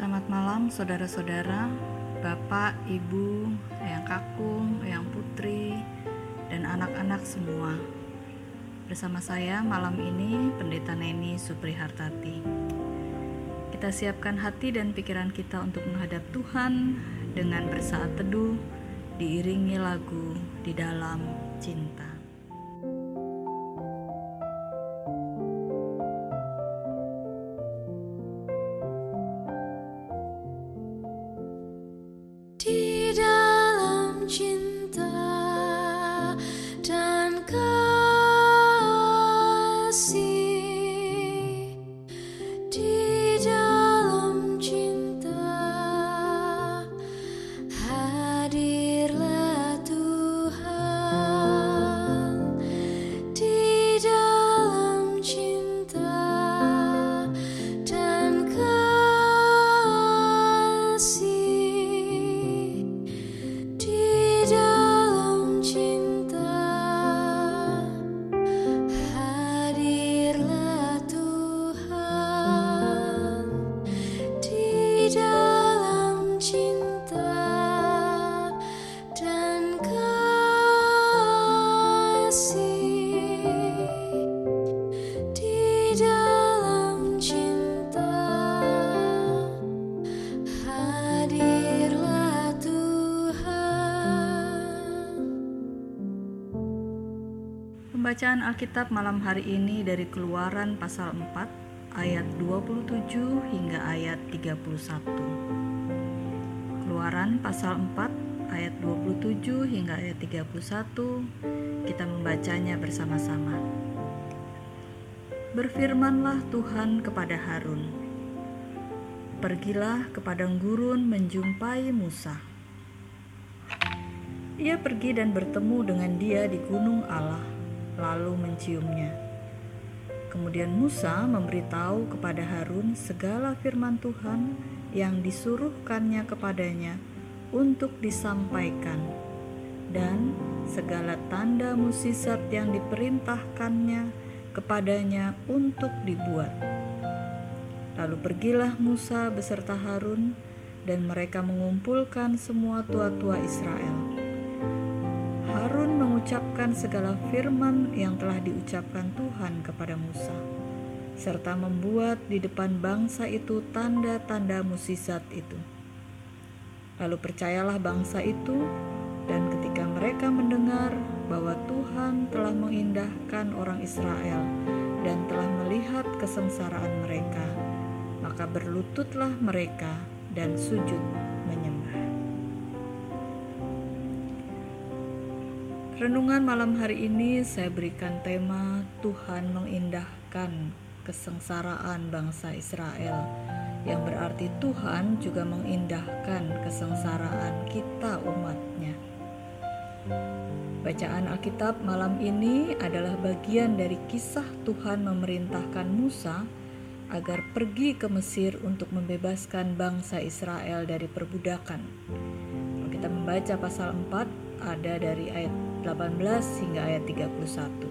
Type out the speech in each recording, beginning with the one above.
Selamat malam saudara-saudara, Bapak, Ibu, Eyang Kakung, Eyang Putri, dan anak-anak semua. Bersama saya malam ini Pendeta Neni Suprihartati. Kita siapkan hati dan pikiran kita untuk menghadap Tuhan dengan bersaat teduh diiringi lagu di dalam cinta. Pembacaan Alkitab malam hari ini dari Keluaran pasal 4 ayat 27 hingga ayat 31. Keluaran pasal 4 ayat 27 hingga ayat 31 kita membacanya bersama-sama. Berfirmanlah Tuhan kepada Harun, Pergilah ke padang gurun menjumpai Musa. Ia pergi dan bertemu dengan dia di gunung Allah lalu menciumnya. Kemudian Musa memberitahu kepada Harun segala firman Tuhan yang disuruhkannya kepadanya untuk disampaikan dan segala tanda musisat yang diperintahkannya kepadanya untuk dibuat. Lalu pergilah Musa beserta Harun dan mereka mengumpulkan semua tua-tua Israel mengucapkan segala firman yang telah diucapkan Tuhan kepada Musa, serta membuat di depan bangsa itu tanda-tanda musisat itu. Lalu percayalah bangsa itu, dan ketika mereka mendengar bahwa Tuhan telah mengindahkan orang Israel dan telah melihat kesengsaraan mereka, maka berlututlah mereka dan sujud Renungan malam hari ini saya berikan tema Tuhan mengindahkan kesengsaraan bangsa Israel yang berarti Tuhan juga mengindahkan kesengsaraan kita umatnya. Bacaan Alkitab malam ini adalah bagian dari kisah Tuhan memerintahkan Musa agar pergi ke Mesir untuk membebaskan bangsa Israel dari perbudakan. Kita membaca pasal 4 ada dari ayat 18 hingga ayat 31.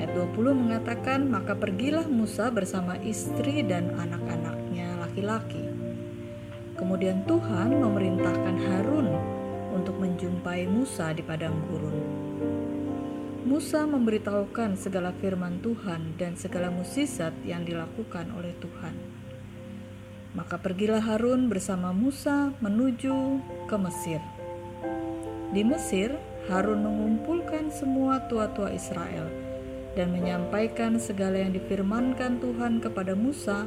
Ayat 20 mengatakan, "Maka pergilah Musa bersama istri dan anak-anaknya laki-laki." Kemudian Tuhan memerintahkan Harun untuk menjumpai Musa di padang gurun. Musa memberitahukan segala firman Tuhan dan segala musisat yang dilakukan oleh Tuhan. Maka pergilah Harun bersama Musa menuju ke Mesir. Di Mesir, Harun mengumpulkan semua tua-tua Israel dan menyampaikan segala yang difirmankan Tuhan kepada Musa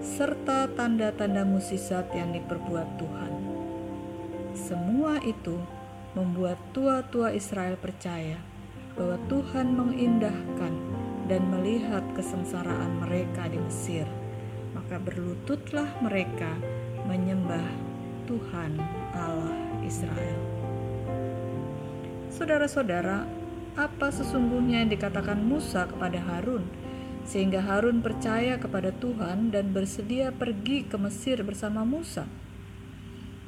serta tanda-tanda musisat yang diperbuat Tuhan. Semua itu membuat tua-tua Israel percaya bahwa Tuhan mengindahkan dan melihat kesengsaraan mereka di Mesir. Maka berlututlah mereka menyembah Tuhan Allah Israel. Saudara-saudara, apa sesungguhnya yang dikatakan Musa kepada Harun, sehingga Harun percaya kepada Tuhan dan bersedia pergi ke Mesir bersama Musa?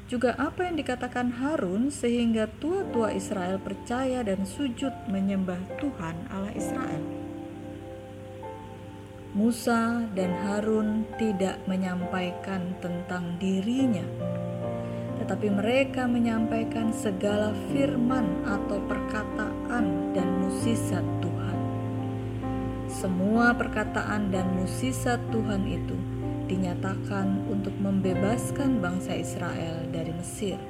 Juga apa yang dikatakan Harun sehingga tua-tua Israel percaya dan sujud menyembah Tuhan Allah Israel? Musa dan Harun tidak menyampaikan tentang dirinya, tetapi mereka menyampaikan segala firman atau perkataan dan musisat Tuhan. Semua perkataan dan musisat Tuhan itu dinyatakan untuk membebaskan bangsa Israel dari Mesir.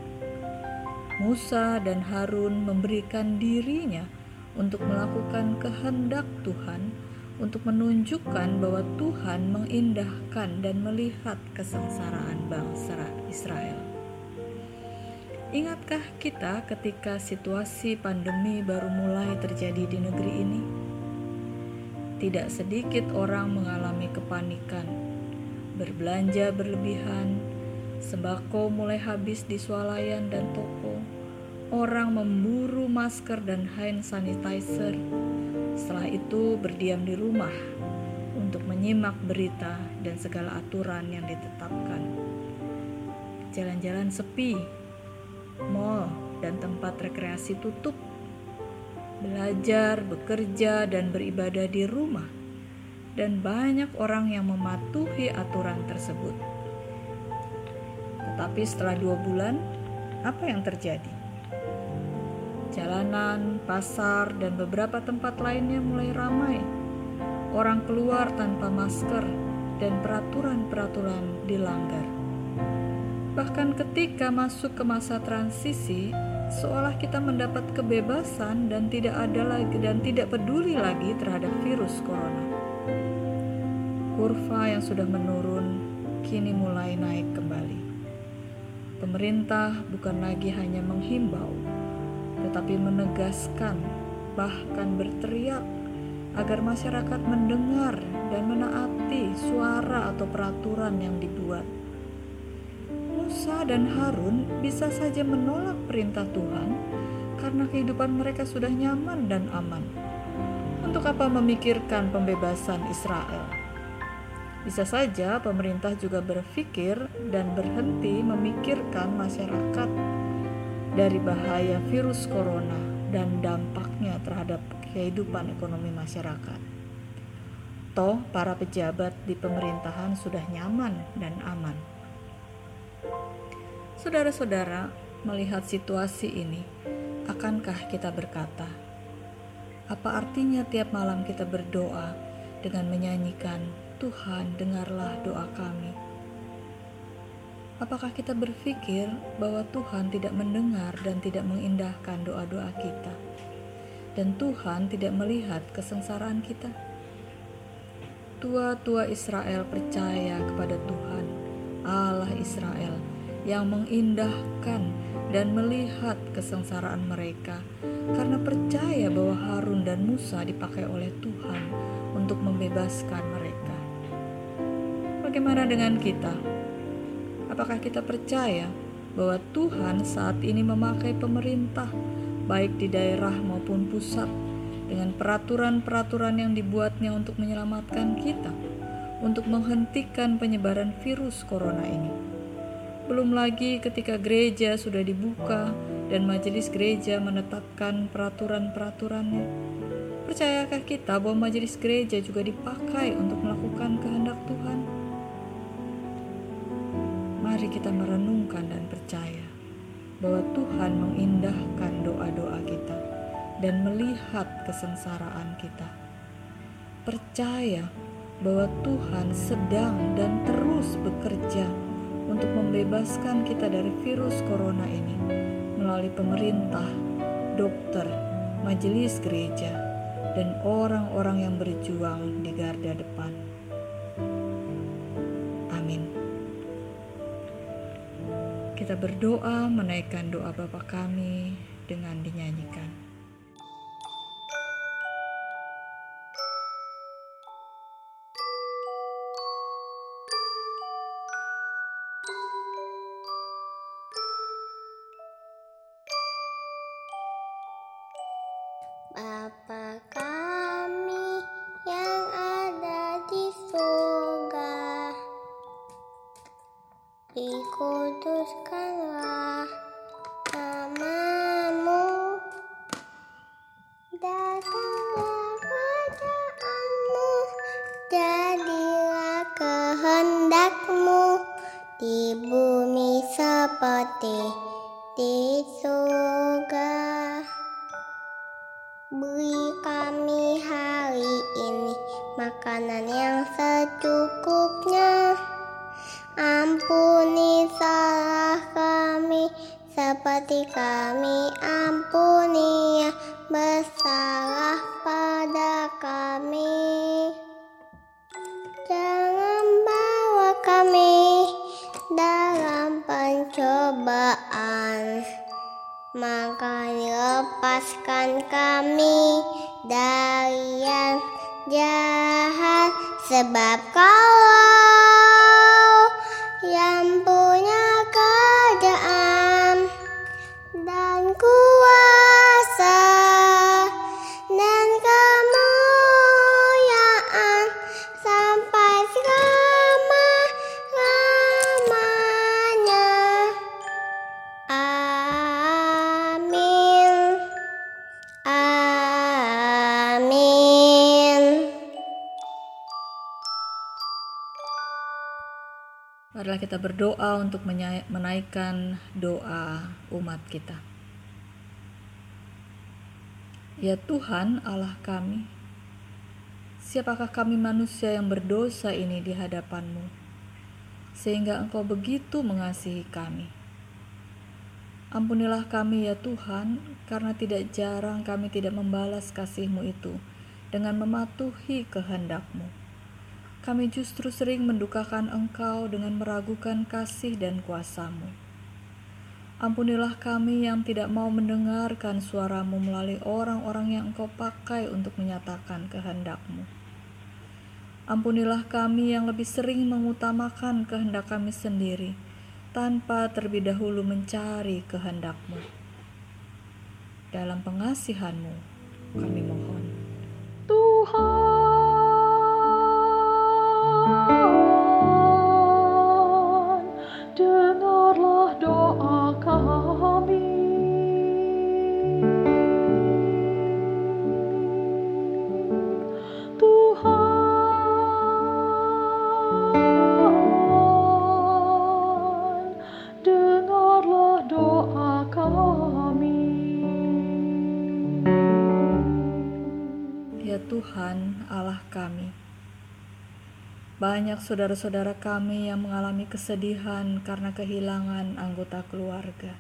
Musa dan Harun memberikan dirinya untuk melakukan kehendak Tuhan untuk menunjukkan bahwa Tuhan mengindahkan dan melihat kesengsaraan bangsa Israel. Ingatkah kita ketika situasi pandemi baru mulai terjadi di negeri ini? Tidak sedikit orang mengalami kepanikan, berbelanja berlebihan, sembako mulai habis di swalayan dan toko, orang memburu masker dan hand sanitizer, setelah itu berdiam di rumah untuk menyimak berita dan segala aturan yang ditetapkan. Jalan-jalan sepi, mall dan tempat rekreasi tutup. Belajar, bekerja, dan beribadah di rumah. Dan banyak orang yang mematuhi aturan tersebut. Tetapi setelah dua bulan, apa yang terjadi? Jalanan, pasar, dan beberapa tempat lainnya mulai ramai. Orang keluar tanpa masker dan peraturan-peraturan dilanggar. Bahkan ketika masuk ke masa transisi, seolah kita mendapat kebebasan dan tidak ada lagi dan tidak peduli lagi terhadap virus corona. Kurva yang sudah menurun kini mulai naik kembali. Pemerintah bukan lagi hanya menghimbau, tetapi menegaskan, bahkan berteriak agar masyarakat mendengar dan menaati suara atau peraturan yang dibuat. Musa dan Harun bisa saja menolak perintah Tuhan karena kehidupan mereka sudah nyaman dan aman. Untuk apa memikirkan pembebasan Israel? Bisa saja pemerintah juga berpikir dan berhenti memikirkan masyarakat dari bahaya virus corona dan dampaknya terhadap kehidupan ekonomi masyarakat. Toh, para pejabat di pemerintahan sudah nyaman dan aman. Saudara-saudara, melihat situasi ini, akankah kita berkata, apa artinya tiap malam kita berdoa dengan menyanyikan, "Tuhan, dengarlah doa kami"? Apakah kita berpikir bahwa Tuhan tidak mendengar dan tidak mengindahkan doa-doa kita, dan Tuhan tidak melihat kesengsaraan kita? Tua-tua Israel percaya kepada Tuhan, Allah Israel, yang mengindahkan dan melihat kesengsaraan mereka, karena percaya bahwa Harun dan Musa dipakai oleh Tuhan untuk membebaskan mereka. Bagaimana dengan kita? Apakah kita percaya bahwa Tuhan saat ini memakai pemerintah, baik di daerah maupun pusat, dengan peraturan-peraturan yang dibuatnya untuk menyelamatkan kita, untuk menghentikan penyebaran virus corona ini? Belum lagi ketika gereja sudah dibuka dan majelis gereja menetapkan peraturan-peraturannya. Percayakah kita bahwa majelis gereja juga dipakai untuk melakukan kehendak Tuhan? Mari kita merenungkan dan percaya bahwa Tuhan mengindahkan doa-doa kita dan melihat kesengsaraan kita. Percaya bahwa Tuhan sedang dan terus bekerja untuk membebaskan kita dari virus corona ini melalui pemerintah, dokter, majelis gereja, dan orang-orang yang berjuang di garda depan. Kita berdoa menaikkan doa Bapa kami dengan dinyanyikan. Maka lepaskan kami dari yang jahat, sebab kau Marilah kita berdoa untuk menaikkan doa umat kita. Ya Tuhan Allah kami, siapakah kami manusia yang berdosa ini di hadapan-Mu, sehingga Engkau begitu mengasihi kami. Ampunilah kami ya Tuhan, karena tidak jarang kami tidak membalas kasih-Mu itu dengan mematuhi kehendak-Mu. Kami justru sering mendukakan Engkau dengan meragukan kasih dan kuasa-Mu. Ampunilah kami yang tidak mau mendengarkan suaramu melalui orang-orang yang engkau pakai untuk menyatakan kehendak-Mu. Ampunilah kami yang lebih sering mengutamakan kehendak kami sendiri, tanpa terlebih dahulu mencari kehendak-Mu. Dalam pengasihan-Mu, kami mohon. Tuhan, banyak saudara-saudara kami yang mengalami kesedihan karena kehilangan anggota keluarga.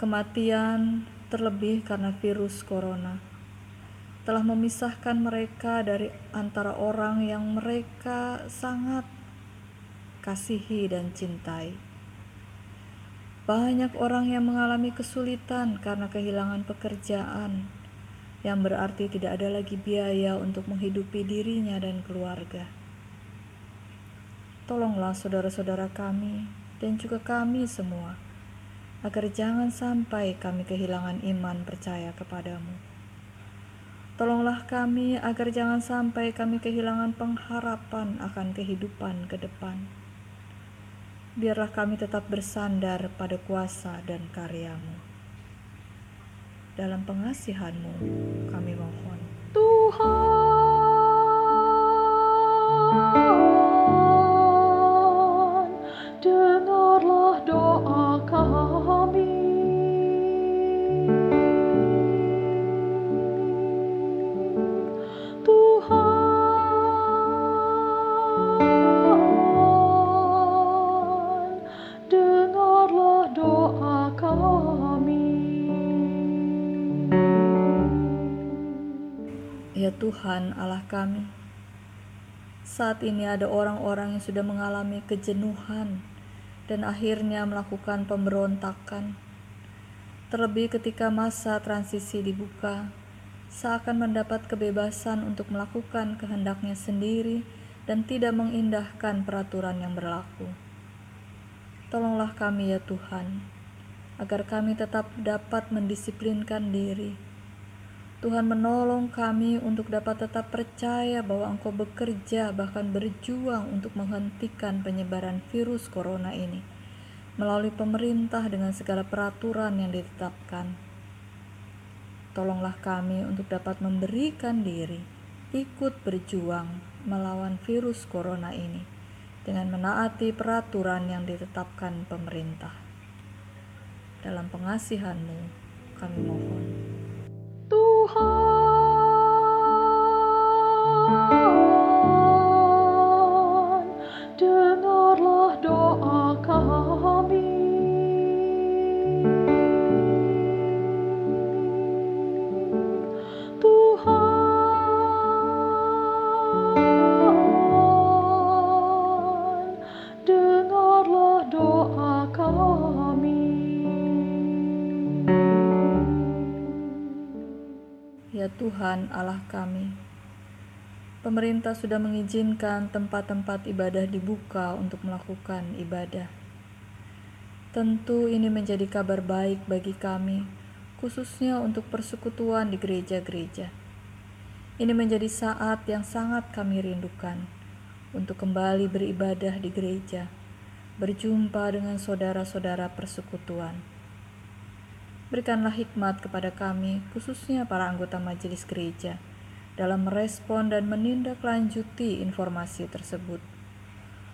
Kematian, terlebih karena virus corona, telah memisahkan mereka dari antara orang yang mereka sangat kasihi dan cintai. Banyak orang yang mengalami kesulitan karena kehilangan pekerjaan, yang berarti tidak ada lagi biaya untuk menghidupi dirinya dan keluarga. Tolonglah saudara-saudara kami dan juga kami semua, agar jangan sampai kami kehilangan iman percaya kepadamu. Tolonglah kami agar jangan sampai kami kehilangan pengharapan akan kehidupan ke depan. Biarlah kami tetap bersandar pada kuasa dan karyamu. Dalam pengasihanmu kami mohon. Tuhan, Tuhan Allah kami, saat ini ada orang-orang yang sudah mengalami kejenuhan dan akhirnya melakukan pemberontakan. Terlebih ketika masa transisi dibuka, seakan mendapat kebebasan untuk melakukan kehendaknya sendiri dan tidak mengindahkan peraturan yang berlaku. Tolonglah kami ya Tuhan, agar kami tetap dapat mendisiplinkan diri. Tuhan menolong kami untuk dapat tetap percaya bahwa Engkau bekerja bahkan berjuang untuk menghentikan penyebaran virus corona ini melalui pemerintah dengan segala peraturan yang ditetapkan. Tolonglah kami untuk dapat memberikan diri, ikut berjuang melawan virus corona ini dengan menaati peraturan yang ditetapkan pemerintah. Dalam pengasihan-Mu, kami mohon. Tuhan, pemerintah sudah mengizinkan tempat-tempat ibadah dibuka untuk melakukan ibadah. Tentu ini menjadi kabar baik bagi kami, khususnya untuk persekutuan di gereja-gereja. Ini menjadi saat yang sangat kami rindukan untuk kembali beribadah di gereja, berjumpa dengan saudara-saudara persekutuan. Berikanlah hikmat kepada kami, khususnya para anggota majelis gereja, dalam merespon dan menindaklanjuti informasi tersebut.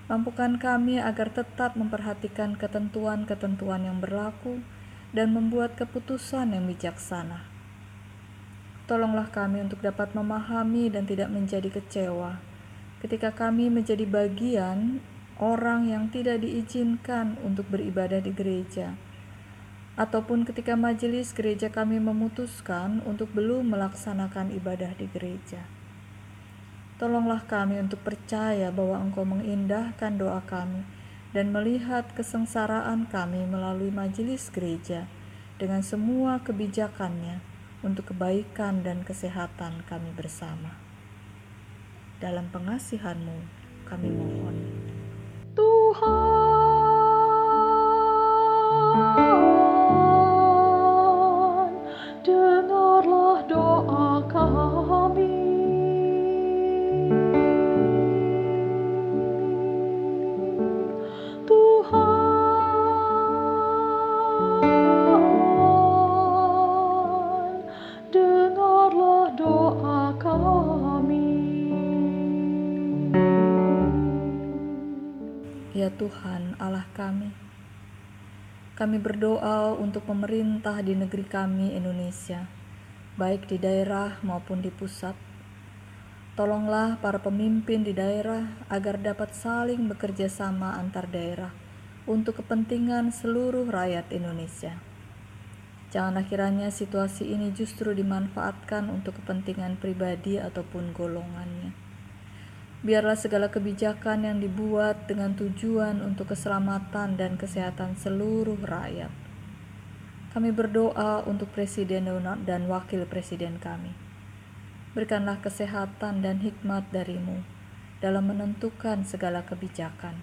Mampukan kami agar tetap memperhatikan ketentuan-ketentuan yang berlaku dan membuat keputusan yang bijaksana. Tolonglah kami untuk dapat memahami dan tidak menjadi kecewa ketika kami menjadi bagian orang yang tidak diizinkan untuk beribadah di gereja ataupun ketika majelis gereja kami memutuskan untuk belum melaksanakan ibadah di gereja. Tolonglah kami untuk percaya bahwa Engkau mengindahkan doa kami dan melihat kesengsaraan kami melalui majelis gereja dengan semua kebijakannya untuk kebaikan dan kesehatan kami bersama. Dalam pengasihan-Mu kami mohon. Tuhan, Tuhan Allah kami, kami berdoa untuk pemerintah di negeri kami Indonesia, baik di daerah maupun di pusat. Tolonglah para pemimpin di daerah agar dapat saling bekerja sama antar daerah untuk kepentingan seluruh rakyat Indonesia. Janganlah kiranya situasi ini justru dimanfaatkan untuk kepentingan pribadi ataupun golongannya. Biarlah segala kebijakan yang dibuat dengan tujuan untuk keselamatan dan kesehatan seluruh rakyat. Kami berdoa untuk presiden dan wakil presiden kami. Berikanlah kesehatan dan hikmat darimu dalam menentukan segala kebijakan.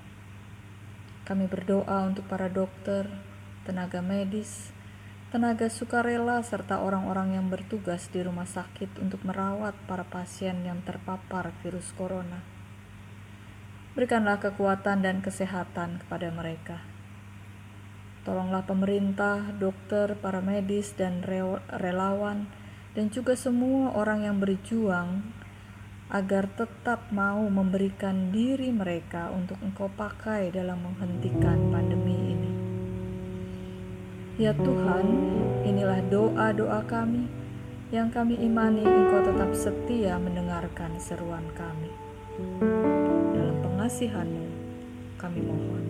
Kami berdoa untuk para dokter, tenaga medis, tenaga sukarela, serta orang-orang yang bertugas di rumah sakit untuk merawat para pasien yang terpapar virus corona. Berikanlah kekuatan dan kesehatan kepada mereka. Tolonglah pemerintah, dokter, para medis, dan relawan, dan juga semua orang yang berjuang agar tetap mau memberikan diri mereka untuk Engkau pakai dalam menghentikan pandemi. Ya Tuhan, inilah doa-doa kami yang kami imani Engkau tetap setia mendengarkan seruan kami. Dalam pengasihan-Mu, kami mohon.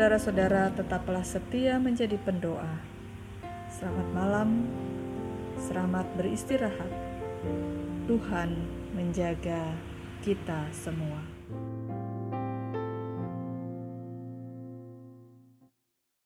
Saudara-saudara tetaplah setia menjadi pendoa. Selamat malam, selamat beristirahat. Tuhan menjaga kita semua.